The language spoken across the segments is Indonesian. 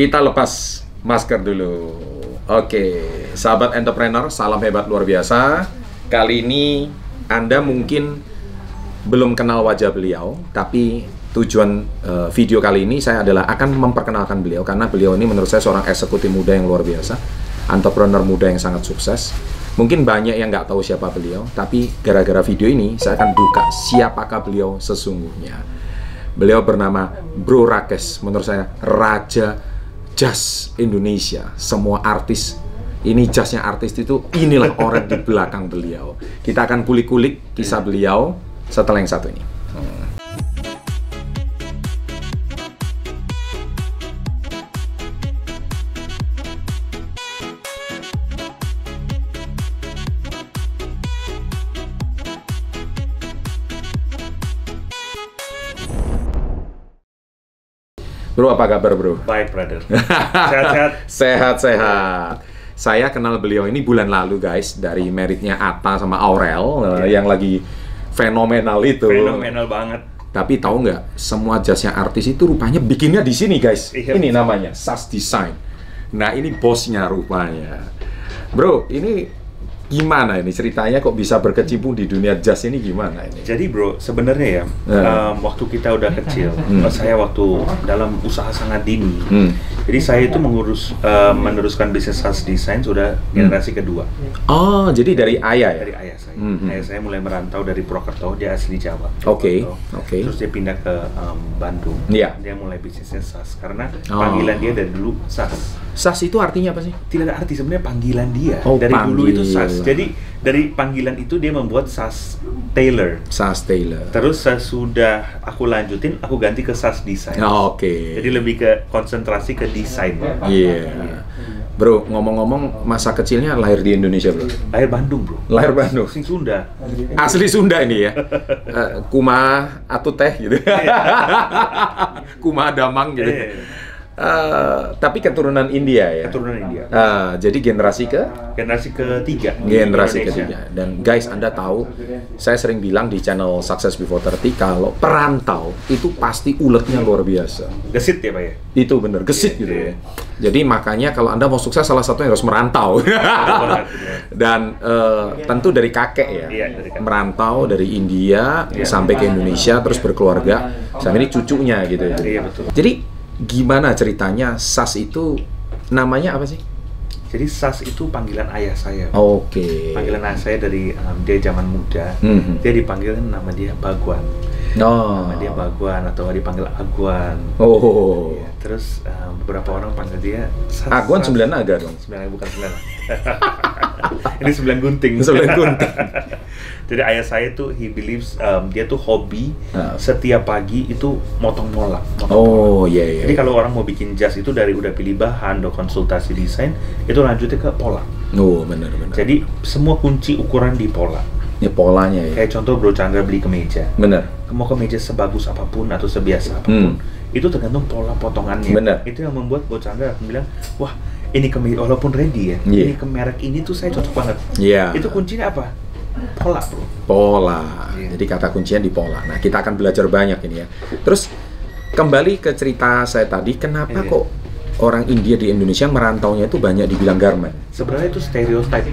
Kita lepas masker dulu. Oke, sahabat entrepreneur, salam hebat luar biasa. Kali ini Anda mungkin belum kenal wajah beliau, tapi tujuan uh, video kali ini saya adalah akan memperkenalkan beliau karena beliau ini menurut saya seorang eksekutif muda yang luar biasa, entrepreneur muda yang sangat sukses. Mungkin banyak yang nggak tahu siapa beliau, tapi gara-gara video ini saya akan buka siapakah beliau sesungguhnya. Beliau bernama Bro Rakes, menurut saya raja jazz Indonesia. Semua artis ini jazznya artis itu inilah orang di belakang beliau. Kita akan kulik-kulik kisah beliau setelah yang satu ini. Bro, apa kabar bro? Baik, brother. Sehat-sehat? Sehat-sehat. Saya kenal beliau ini bulan lalu guys, dari meritnya Atta sama Aurel, yeah. yang lagi fenomenal itu. Fenomenal banget. Tapi tahu nggak, semua jasnya artis itu rupanya bikinnya di sini guys. Iya. Ini namanya SAS Design. Nah ini bosnya rupanya. Bro, ini gimana ini ceritanya kok bisa berkecimpung di dunia jazz ini gimana ini? Jadi bro, sebenarnya ya uh. um, waktu kita udah kecil, hmm. saya waktu dalam usaha sangat dini, hmm. jadi saya itu mengurus uh, meneruskan bisnis jazz design sudah hmm. generasi kedua. Oh, jadi dari ayah ya? Dari ayah saya. Hmm. Ayah saya mulai merantau dari Purwokerto, dia asli Jawa. Oke. Okay. Oke. Okay. Terus dia pindah ke um, Bandung. Iya. Yeah. Dia mulai bisnisnya sas karena oh. panggilan dia dari dulu sas. Sas itu artinya apa sih? Tidak ada arti sebenarnya panggilan dia. Oh, dari panggil. dulu itu sas. Jadi dari panggilan itu dia membuat sas Taylor. Sas Taylor. Terus sudah aku lanjutin, aku ganti ke sas design. Oh, Oke. Okay. Jadi lebih ke konsentrasi ke desain. Iya. Yeah. yeah. Bro, ngomong-ngomong masa kecilnya lahir di Indonesia, Bro? Lahir Bandung, Bro. Lahir Bandung. Asli Sunda. Asli Sunda ini ya. uh, kuma atau teh gitu. kuma damang gitu. Uh, tapi keturunan India ya. Keturunan India. Uh, jadi generasi ke? Generasi ketiga. Generasi ketiga. Dan guys, anda tahu, saya sering bilang di channel Success Before 30 kalau perantau itu pasti uletnya luar biasa. Gesit ya pak ya. Itu bener, gesit yeah, gitu yeah. ya. Jadi makanya kalau anda mau sukses salah satunya harus merantau. Dan uh, tentu dari kakek ya, yeah, dari kakek. merantau dari India yeah. sampai ke Indonesia terus berkeluarga sampai ini cucunya gitu. Iya yeah, betul. Jadi gimana ceritanya SAS itu namanya apa sih? Jadi SAS itu panggilan ayah saya. Oke. Okay. Panggilan ayah saya dari um, dia zaman muda. Mm-hmm. Dia dipanggil nama dia Baguan. Oh. Nama dia Baguan atau dipanggil Aguan. Oh. Ya, terus um, beberapa orang panggil dia SAS. Aguan sembilan naga dong. Sembilan bukan sembilan. Ini sembilan gunting. Sembilan gunting. Jadi ayah saya tuh he believes um, dia tuh hobi uh. setiap pagi itu motong mola. Motong oh iya yeah, iya. Yeah, Jadi kalau orang mau bikin jas itu dari udah pilih bahan, udah konsultasi desain, itu lanjutnya ke pola. Oh benar benar. Jadi semua kunci ukuran di pola. Ya polanya ya. Kayak contoh Bro Chandra beli kemeja. Benar. Mau kemeja sebagus apa pun atau sebiasa apa pun, hmm. itu tergantung pola potongannya. Benar. Itu yang membuat Bro Chandra akan bilang, wah ini kemeja walaupun ready ya, yeah. ini ke merek ini tuh saya cocok banget. Iya. Yeah. Itu kuncinya apa? pola bro pola yeah. jadi kata kuncinya di pola nah kita akan belajar banyak ini ya terus kembali ke cerita saya tadi kenapa yeah. kok orang India di Indonesia merantaunya itu banyak dibilang garment sebenarnya itu stereotype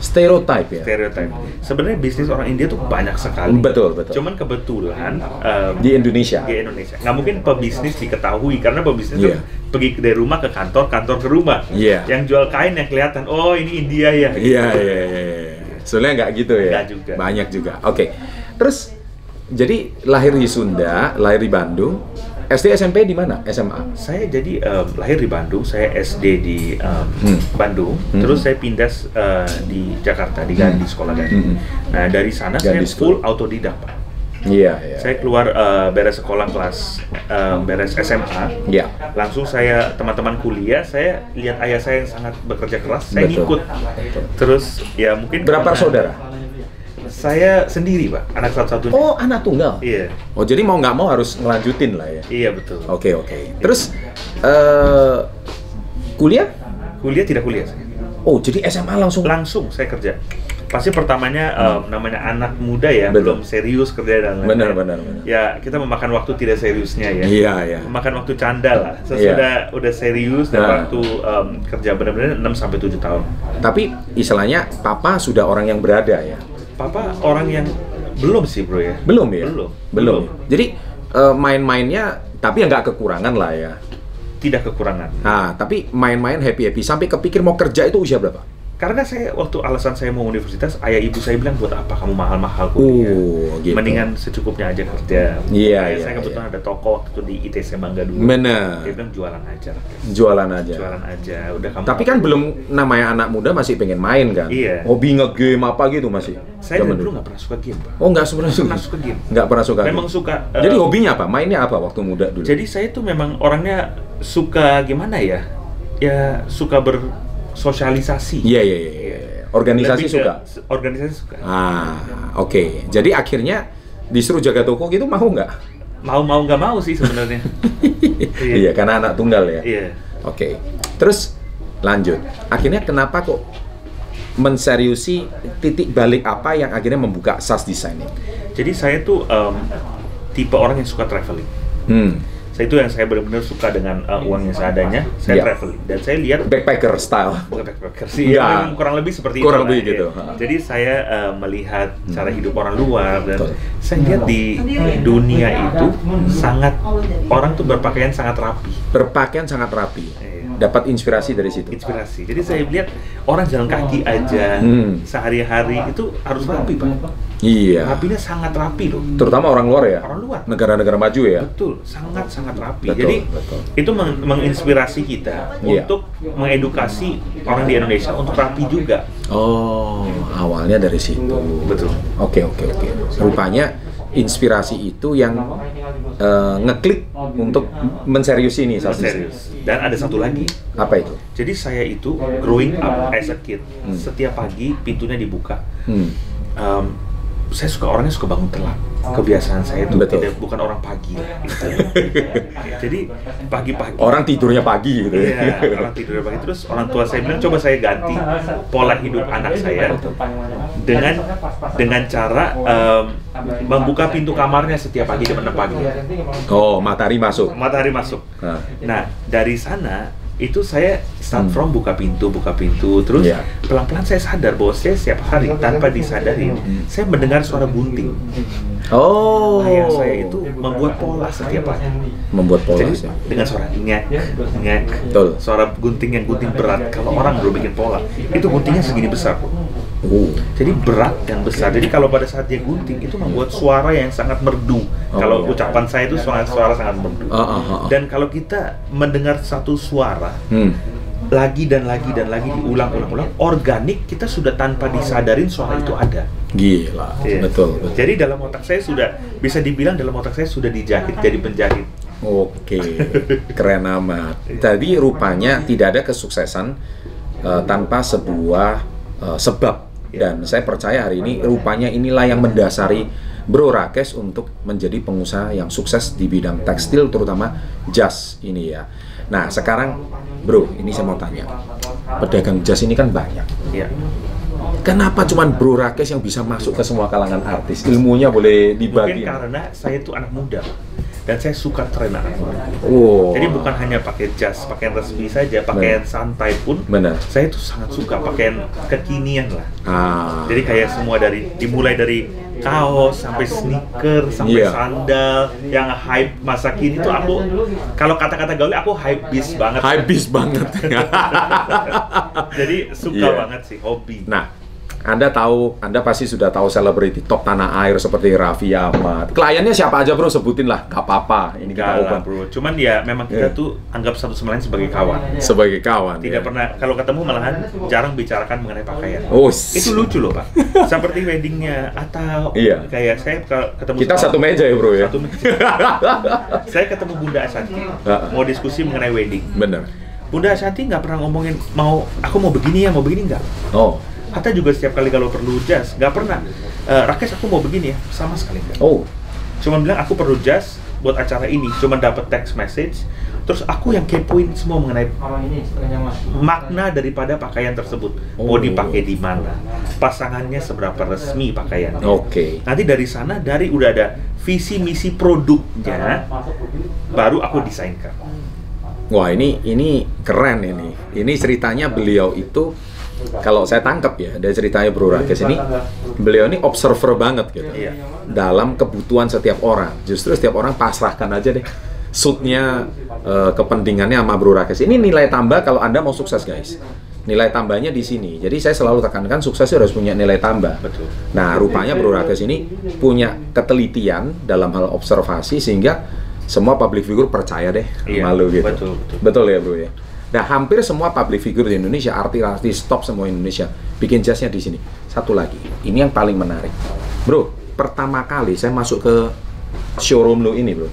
stereotype ya stereotype sebenarnya bisnis orang India tuh banyak sekali betul betul cuman kebetulan um, di Indonesia di Indonesia nggak mungkin pebisnis diketahui karena pebisnis yeah. tuh pergi dari rumah ke kantor kantor ke rumah yeah. yang jual kain yang kelihatan oh ini India ya iya iya iya Sebenarnya nggak gitu ya? Nggak juga. Banyak juga. Oke. Okay. Terus jadi lahir di Sunda, lahir di Bandung. SD SMP di mana? SMA? Saya jadi um, lahir di Bandung, saya SD di um, hmm. Bandung, hmm. terus saya pindah uh, di Jakarta di Gandhi hmm. sekolah Gandhi. Hmm. Nah dari sana Gandhi saya full autodidak pak. Iya, iya. Saya keluar uh, beres sekolah kelas uh, beres SMA. Iya. Langsung saya teman-teman kuliah, saya lihat ayah saya yang sangat bekerja keras, saya Betul. ngikut. Betul. Terus ya mungkin berapa karena, saudara? Saya sendiri, Pak. Anak satu-satunya. Oh, anak tunggal. Iya. Oh, jadi mau nggak mau harus ngelanjutin lah ya. Iya, betul. Oke, okay, oke. Okay. Terus uh, kuliah? Kuliah tidak kuliah saya. Oh, jadi SMA langsung langsung saya kerja. pasti pertamanya um, namanya anak muda ya, Betul. belum serius kerja dan lain-lain. Benar, benar, benar. Ya kita memakan waktu tidak seriusnya ya. Iya, iya. Memakan waktu canda lah. Sesudah udah serius dan Nah. waktu um, kerja benar-benar 6 sampai 7 tahun. Tapi istilahnya papa sudah orang yang berada ya. Papa orang yang belum sih bro ya. Belum ya? Belum. Belum. Jadi eh, main-mainnya tapi ya nggak kekurangan lah ya. Tidak kekurangan. Nah, tapi main-main happy-happy sampai kepikir mau kerja itu usia berapa? Karena saya waktu alasan saya mau universitas, ayah ibu saya bilang buat apa kamu mahal-mahal kuliah? Oh, gitu. Mendingan secukupnya aja kerja. Iya, Kayak iya, Saya kebetulan iya. ada toko waktu itu di ITC Mangga dulu. Bener. Dia bilang jualan aja. Jualan aja. Jualan aja. Udah kamu. Tapi kan belum namanya anak muda masih pengen main kan? Iya. Hobi nge-game apa gitu masih? saya Zaman dulu nggak pernah suka game, Pak. Oh, nggak pernah suka. Pernah suka game. Nggak pernah suka. Memang game. suka. eh, Jadi hobinya apa? Mainnya apa waktu muda dulu? Jadi saya tuh memang orangnya suka gimana ya? Ya suka bersosialisasi. Iya, iya, iya. iya. Organisasi Lebih ke- suka. Organisasi suka. Ah, oke. Jadi akhirnya disuruh jaga toko gitu mau nggak? Mau mau nggak mau sih sebenarnya. Iya. iya, karena anak tunggal ya. Iya. Oke. Terus lanjut. Akhirnya kenapa kok menseriusi titik balik apa yang akhirnya membuka SAS Design ini? Jadi saya tuh em, tipe orang yang suka traveling. Hmm. Saya itu yang saya benar-benar suka dengan uh, uang yang seadanya. Saya Iya. traveling dan saya lihat Backpacker style. bukan backpacker sih, Iya. ya, kurang lebih seperti Kurang itu. lebih gitu, ya. Jadi saya uh, melihat cara hidup orang luar dan Betul. saya lihat di dunia itu sangat orang tuh berpakaian sangat rapi. Berpakaian sangat rapi. Dapat inspirasi dari situ. Inspirasi. Jadi saya lihat orang jalan kaki aja Hmm. sehari-hari itu harus rapi, Pak. Iya. Rapinya sangat rapi loh. Terutama orang luar ya. Orang luar. Negara-negara maju ya. Betul, sangat sangat rapi. Betul, Jadi betul. itu meng- menginspirasi kita Iya. untuk mengedukasi orang di Indonesia untuk rapi juga. Oh, awalnya dari situ. Betul. Oke, oke, oke. Rupanya inspirasi itu yang eh, ngeklik untuk menseriusi ini saat ini. Serius. Dan ada satu lagi. Apa itu? Jadi saya itu growing up as a kid, Hmm. setiap pagi pintunya dibuka. Hmm. Em, saya suka orangnya suka bangun telat. Kebiasaan saya itu Betul. tidak bukan orang pagi. gitu. Jadi pagi-pagi. Orang tidurnya pagi gitu. Iya, orang tidur pagi terus orang tua saya bilang coba saya ganti pola hidup anak saya dengan dengan cara em, membuka pintu kamarnya setiap pagi jam 6 pagi. Oh, matahari masuk. Matahari masuk. Nah, Nah, dari sana itu saya start Hmm. from buka pintu, buka pintu, terus Iya. pelan-pelan saya sadar bahwa saya setiap hari tanpa disadari Hmm. saya mendengar suara gunting. Oh. Ayah saya itu membuat pola setiap pagi. membuat pola Jadi sih. dengan suara ngek, ngek, Betul. suara gunting yang gunting berat. Kalau orang belum bikin pola, itu guntingnya segini besar. Oh. Jadi berat dan besar. Jadi kalau pada saat dia gunting itu membuat suara yang sangat merdu. Oh, kalau iya. ucapan saya itu suara suara sangat merdu. Ah, ah, ah. Dan kalau kita mendengar satu suara Hmm. lagi dan lagi dan lagi diulang-ulang-ulang, organik kita sudah tanpa disadarin suara itu ada. Gila. Iya. Betul, betul. Jadi dalam otak saya sudah bisa dibilang dalam otak saya sudah dijahit jadi penjahit. Oke, keren amat. Tadi rupanya tidak ada kesuksesan eh, tanpa sebuah eh, sebab. Dan saya percaya hari ini rupanya inilah yang mendasari Bro Rakes untuk menjadi pengusaha yang sukses di bidang tekstil terutama jas ini ya. Nah sekarang Bro, ini saya mau tanya. Pedagang jas ini kan banyak. Ya. Kenapa cuman Bro Rakes yang bisa masuk ke semua kalangan artis? Ilmunya boleh Mungkin dibagi. karena saya itu anak muda dan saya suka tren anak. Oh. Jadi bukan hanya pakai jas, pakaian resmi saja, pakaian santai pun Benar. saya itu sangat suka pakaian kekinian lah. Ah. Jadi kayak semua dari dimulai dari kaos sampai sneaker sampai Iya. sandal yang hype masa kini tuh aku kalau kata-kata gaul aku hype beast banget. Habis banget. Jadi suka Iya. banget sih hobi. nah, Anda tahu, Anda pasti sudah tahu selebriti top tanah air seperti Raffi Ahmad. Kliennya siapa aja bro, sebutin lah, gak apa-apa. Ini kita Enggak lah open bro, cuman ya memang kita Iya. tuh anggap satu sama lain sebagai kawan. sebagai kawan. Tidak ya. pernah, kalau ketemu malahan jarang bicarakan mengenai pakaian. Oh, Itu lucu loh pak. Seperti weddingnya atau Iya. kayak saya kalau ketemu Kita satu meja ya bro ya. Satu meja. saya ketemu Bunda Ashanti Heeh. mau diskusi mengenai wedding. Bener. Bunda Ashanti nggak pernah ngomongin mau aku mau begini ya mau begini nggak. Oh, Hatta juga setiap kali kalau perlu jas nggak pernah. "Eh, Rakes aku mau begini ya sama sekali nggak. oh, Cuma bilang aku perlu jas buat acara ini. Cuma dapat text message. Terus aku yang kepoin semua mengenai makna daripada pakaian tersebut. Mau Oh. dipakai di mana? Pasangannya seberapa resmi pakaiannya. Oke. Nanti dari sana dari udah ada visi misi produknya baru aku desainkan. Wah ini ini keren ini. Ini ceritanya beliau itu kalau saya tangkap ya dari ceritanya Bro Rakes ini beliau ini observer banget gitu Iya. dalam kebutuhan setiap orang. Justru setiap orang pasrahkan aja deh suitnya eh, kepentingannya sama Bro Rakes. Ini nilai tambah kalau anda mau sukses guys. Nilai tambahnya di sini. Jadi saya selalu tekankan sukses harus punya nilai tambah. Betul. Nah, rupanya Bro Rakes ini punya ketelitian dalam hal observasi sehingga semua public figure percaya deh Iya, malu gitu. betul, betul. Betul ya, Bro ya. Nah, hampir semua public figure di Indonesia, artis-artis top semua Indonesia bikin jasnya di sini. Satu lagi, ini yang paling menarik. Bro, pertama kali saya masuk ke showroom lo ini, Bro.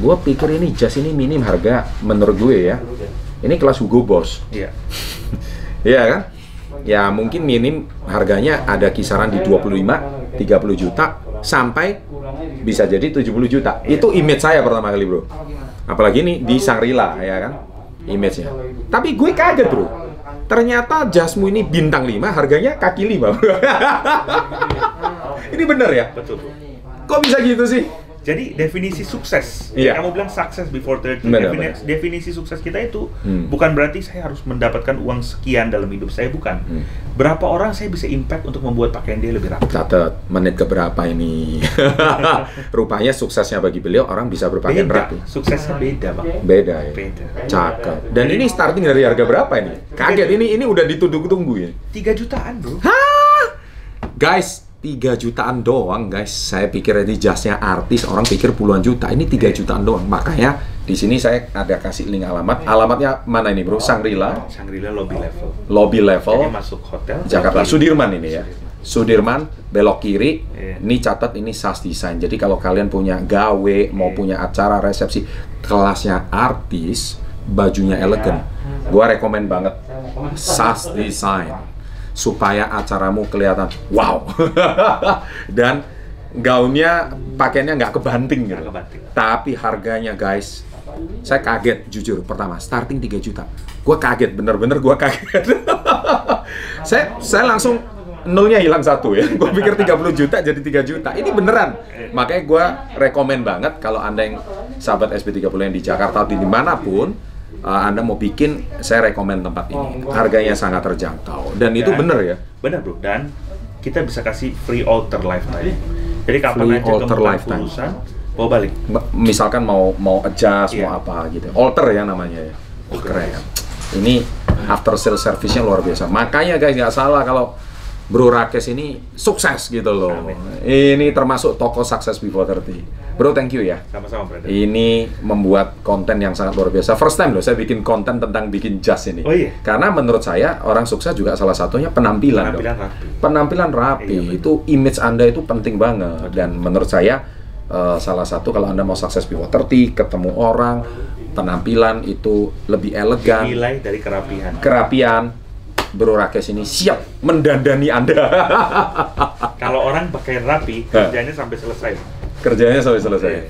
Gue pikir ini jas ini minim harga menurut gue ya. Ini kelas Hugo Boss. Iya. Iya kan? Ya mungkin minim harganya ada kisaran di 25, 30 juta sampai bisa jadi 70 juta. Itu image saya pertama kali, Bro. Apalagi nih di Sangrila ya kan? Image-nya. Tapi gue kaget, Bro. Ternyata jasmu ini bintang 5, harganya kaki 5. ini bener ya? Betul. Kok bisa gitu sih? Jadi definisi sukses, Iya. kamu bilang success before 30. Benar, Defini- benar. Definisi sukses kita itu Hmm. bukan berarti saya harus mendapatkan uang sekian dalam hidup saya, bukan. Hmm. Berapa orang saya bisa impact untuk membuat pakaian dia lebih rapi. Catat menit keberapa ini? Rupanya suksesnya bagi beliau orang bisa berpakaian Beda, rapi. suksesnya beda bang. Beda ya. Beda. Cakep. Dan ini starting dari harga berapa ini? Kaget ini ini udah ditunggu-tunggu ya. 3 jutaan bro. Guys, 3 jutaan doang guys. Saya pikir ini jasnya artis, orang pikir puluhan juta. Ini 3 Iya. jutaan doang. Makanya di sini saya ada kasih link alamat. Alamatnya mana ini, Bro? Sangrila, Shangri-La lobby level. lobby level Jadi masuk hotel. Jakarta lobby. Sudirman ini ya. Sudirman belok kiri. Iya. Ini catat ini SAS Design. Jadi kalau kalian punya gawe, mau Iya. punya acara resepsi kelasnya artis, bajunya elegan, gua rekomen banget SAS Design supaya acaramu kelihatan wow. Dan gaunnya pakaiannya nggak kebanting gitu. Kebanting. Tapi harganya guys, saya kaget jujur pertama starting 3 juta. Gua kaget bener-bener gua kaget. saya saya langsung nolnya hilang satu ya. Gua pikir 30 juta jadi 3 juta. Ini beneran. Makanya gua rekomen banget kalau Anda yang sahabat SB30 yang di Jakarta atau di mana pun uh, Anda mau bikin, saya rekomen tempat ini. Harganya sangat terjangkau dan itu bener ya. Benar bro. Dan kita bisa kasih free alter lifetime. Jadi kapan Free aja alter lifetime. urusan, bawa balik. Misalkan mau mau adjust Iya. mau apa gitu alter ya namanya ya oh, keren ini after sales service-nya luar biasa makanya guys nggak salah kalau Bro Rakes ini sukses gitu loh Amin. ini termasuk toko sukses before 30 Bro thank you ya Sama-sama brother. ini membuat konten yang sangat luar biasa. First time loh saya bikin konten tentang bikin jas ini. Oh iya? Karena menurut saya orang sukses juga salah satunya penampilan. Penampilan dong. rapi. Penampilan rapi. Iya, betul. itu image Anda itu penting banget. Dan menurut saya eh, salah satu kalau Anda mau sukses before 30, ketemu orang, penampilan itu lebih elegan, Nilai dari kerapihan. kerapian. Bro Rakes ini siap mendandani Anda. Kalau orang pakaian rapi, kerjanya sampai selesai. Kerjanya sampai selesai. Iya.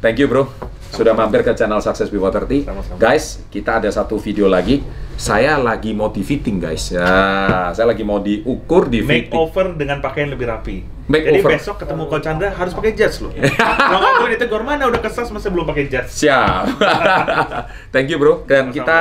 Thank you bro, sudah mampir ke channel Success Before 30. Sama-sama. Guys, kita ada satu video lagi. Saya lagi mau di fitting guys. Ya, saya lagi mau diukur di fitting. Makeover dengan pakaian lebih rapi. Makeover. Jadi besok ketemu Coach Chandra harus pakai jas loh. Kalau nggak boleh ditegur mana udah kesas masih belum pakai jas. Siap. Thank you bro. Dan Sama-sama, kita,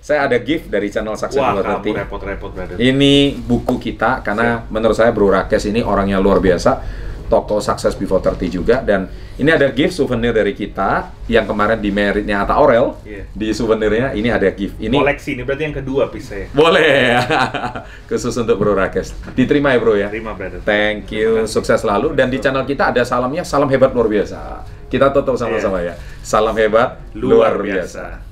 saya ada gift dari channel Success Wah, kamu 30. repot-repot brother. Ini buku kita karena menurut saya Bro Rakes ini orangnya luar biasa. Toko Success Before 30 juga dan ini ada gift souvenir dari kita yang kemarin di meritnya Atta Aurel. Iya. Di souvenirnya ini ada gift. Ini Koleksi ini berarti yang kedua piece saya. boleh khusus untuk Bro Rakes. Diterima ya Bro ya. Terima brother. Thank you, sukses selalu dan di channel kita ada salamnya salam hebat luar biasa. Kita tutup sama-sama ya. Salam hebat luar, Luar biasa. biasa.